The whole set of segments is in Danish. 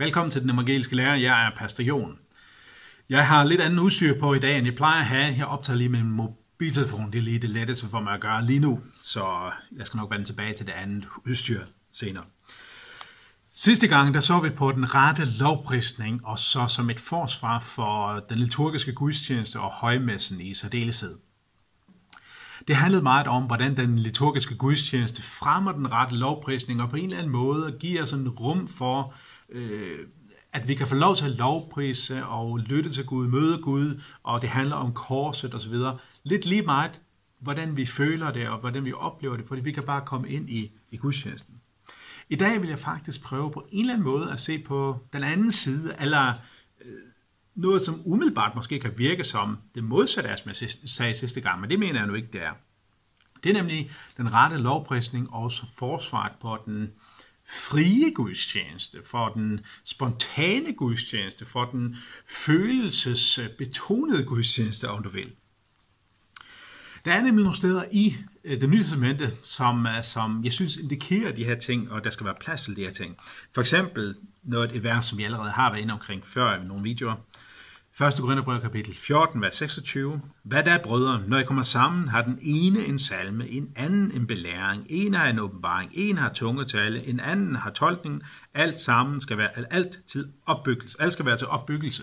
Velkommen til den evangeliske lærer. Jeg er Pastor Jon. Jeg har lidt anden udstyr på i dag, end jeg plejer at have. Jeg optager lige med min mobiltelefon. Det er lige det letteste for mig at gøre lige nu. Så jeg skal nok vende tilbage til det andet udstyr senere. Sidste gang, der så vi på den rette lovprisning, og så som et forsvar for den liturgiske gudstjeneste og højmessen i særdeleshed. Det handlede meget om, hvordan den liturgiske gudstjeneste fremmer den rette lovprisning, og på en eller anden måde giver sådan rum for, øh, at vi kan få lov til at lovprise og lytte til Gud, møde Gud, og det handler om korset osv. Lidt lige meget, hvordan vi føler det, og hvordan vi oplever det, fordi vi kan bare komme ind i, i gudstjenesten. I dag vil jeg faktisk prøve på en eller anden måde at se på den anden side, eller øh, noget, som umiddelbart måske kan virke som det modsatte af, som jeg sagde sidste gang, men det mener jeg nu ikke, det er. Det er nemlig den rette lovprisning og forsvaret på den frie gudstjeneste, for den spontane gudstjeneste, for den følelsesbetonede gudstjeneste, om du vil. Der er nemlig nogle steder i øh, det nye testamente, som, øh, som jeg synes indikerer de her ting, og der skal være plads til de her ting. For eksempel noget et vers, som jeg allerede har været inde omkring før i nogle videoer. 1. Korintherbrev kapitel 14, vers 26. Hvad der er, brødre, når I kommer sammen, har den ene en salme, en anden en belæring, en har en åbenbaring, en har tungetale, en anden har tolkning. Alt sammen skal være alt til opbyggelse. Alt skal være til opbyggelse.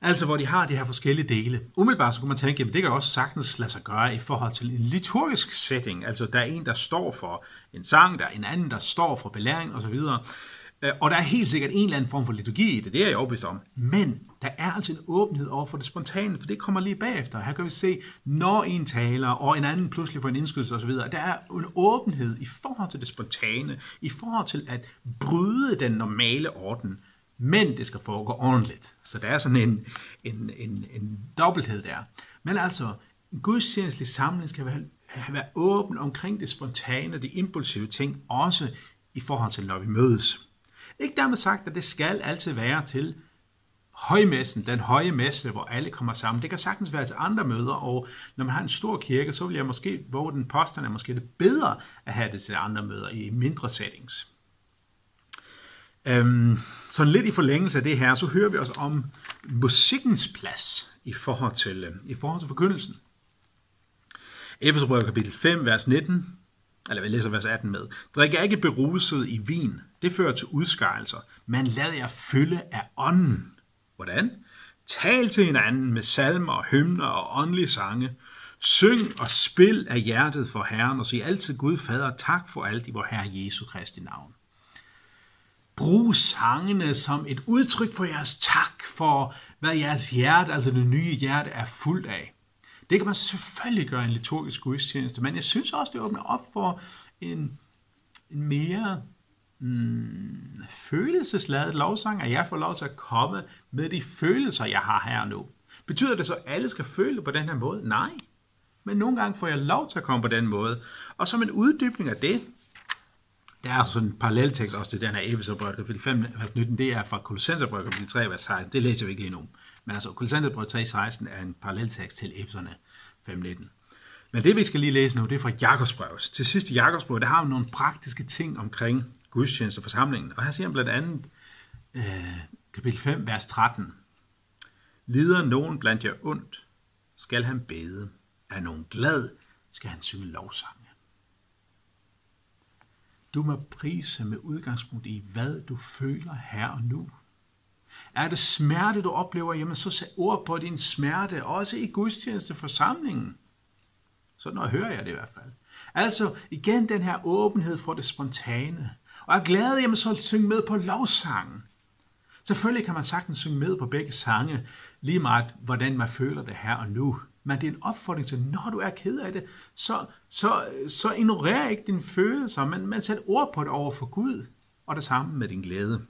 Altså hvor de har de her forskellige dele. Umiddelbart så kunne man tænke, at det kan også sagtens lade sig gøre i forhold til en liturgisk setting. Altså der er en, der står for en sang, der er en anden, der står for belæring osv. Øh, og der er helt sikkert en eller anden form for liturgi i det, det er jeg overbevist om. Men der er altså en åbenhed over for det spontane, for det kommer lige bagefter. Her kan vi se, når en taler, og en anden pludselig får en indskydelse osv., der er en åbenhed i forhold til det spontane, i forhold til at bryde den normale orden, men det skal foregå ordentligt. Så der er sådan en, en, en, en dobbelthed der. Men altså, en gudstjenestelig samling skal være, være åben omkring det spontane, de impulsive ting, også i forhold til, når vi mødes. Ikke dermed sagt, at det skal altid være til højmessen, den høje messe, hvor alle kommer sammen. Det kan sagtens være til andre møder, og når man har en stor kirke, så vil jeg måske hvor den påstand, er måske det bedre at have det til andre møder i mindre settings. Øhm, så lidt i forlængelse af det her, så hører vi også om musikkens plads i forhold til, øh, i forhold til forkyndelsen. Efeserbrevet kapitel 5, vers 19, eller vi læser vers 18 med. Drik ikke beruset i vin, det fører til udskejelser, men lad jer fylde af ånden. Hvordan? Tal til hinanden med salmer, hymner og åndelige sange. Syng og spil af hjertet for Herren, og sig altid Gud Fader tak for alt i vor Herre Jesu Kristi navn. Brug sangene som et udtryk for jeres tak for, hvad jeres hjerte, altså det nye hjerte, er fuldt af. Det kan man selvfølgelig gøre i en liturgisk gudstjeneste, men jeg synes også, det åbner op for en, en mere mm, følelsesladet lovsang, at jeg får lov til at komme med de følelser, jeg har her nu. Betyder det så, at alle skal føle på den her måde? Nej. Men nogle gange får jeg lov til at komme på den måde. Og som en uddybning af det, der er sådan en paralleltekst også til den her Efeserbrevet kapitel 5, vers 19, det er fra Kolossenserbrevet kapitel 3, vers 16. Det læser vi ikke lige nu. Men altså, Kolossenserbrevet 3, 16 er en paralleltekst til Efeserne 5, 19. Men det vi skal lige læse nu, det er fra Jakobsbrevet. Til sidst i Jakobsbrevet, der har vi nogle praktiske ting omkring gudstjeneste og forsamlingen. Og her siger han blandt andet øh, kapitel 5, vers 13. Lider nogen blandt jer ondt, skal han bede. Er nogen glad, skal han synge lovsange. Du må prise med udgangspunkt i, hvad du føler her og nu. Er det smerte, du oplever, jamen så sæt ord på din smerte, også i gudstjeneste forsamlingen. Sådan hører jeg det i hvert fald. Altså igen den her åbenhed for det spontane. Og er glad, jamen så syng med på lovsangen. Selvfølgelig kan man sagtens synge med på begge sange, lige meget hvordan man føler det her og nu. Men det er en opfordring til, når du er ked af det, så, så, så ignorer ikke dine følelser, men, men sæt ord på det over for Gud, og det samme med din glæde.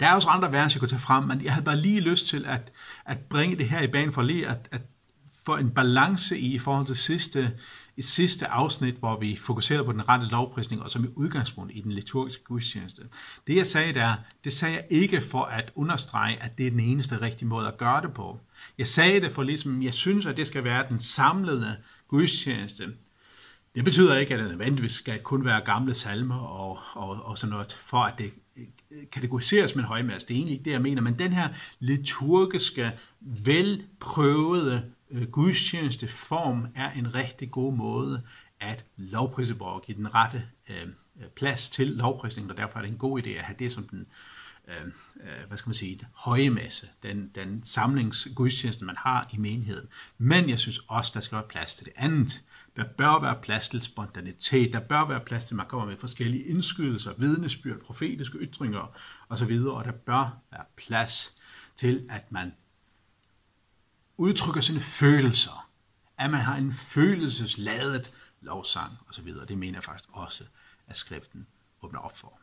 Der er også andre vers, jeg kunne tage frem, men jeg havde bare lige lyst til at, at bringe det her i banen for lige at, at få en balance i i forhold til sidste, i sidste afsnit, hvor vi fokuserede på den rette lovprisning, og som i udgangspunkt i den liturgiske gudstjeneste. Det jeg sagde der, det sagde jeg ikke for at understrege, at det er den eneste rigtige måde at gøre det på. Jeg sagde det for ligesom, jeg synes, at det skal være den samlede gudstjeneste. Det betyder ikke, at det nødvendigvis skal kun være gamle salmer og, og, og sådan noget, for at det kategoriseres med en højmesse. Det er egentlig ikke det, jeg mener, men den her liturgiske, velprøvede øh, gudstjenesteform er en rigtig god måde at lovprise på og give den rette øh, øh plads til lovprisningen, og derfor er det en god idé at have det som den øh, øh hvad skal man sige, høje masse, den, den samlingsgudstjeneste, man har i menigheden. Men jeg synes også, der skal være plads til det andet. Der bør være plads til spontanitet, der bør være plads til, at man kommer med forskellige indskydelser, vidnesbyrd, profetiske ytringer osv., og der bør være plads til, at man udtrykker sine følelser, at man har en følelsesladet lovsang osv. Det mener jeg faktisk også, at skriften åbner op for.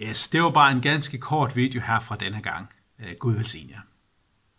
Yes, det var bare en ganske kort video her fra denne gang. Øh, Gud velsigne jer.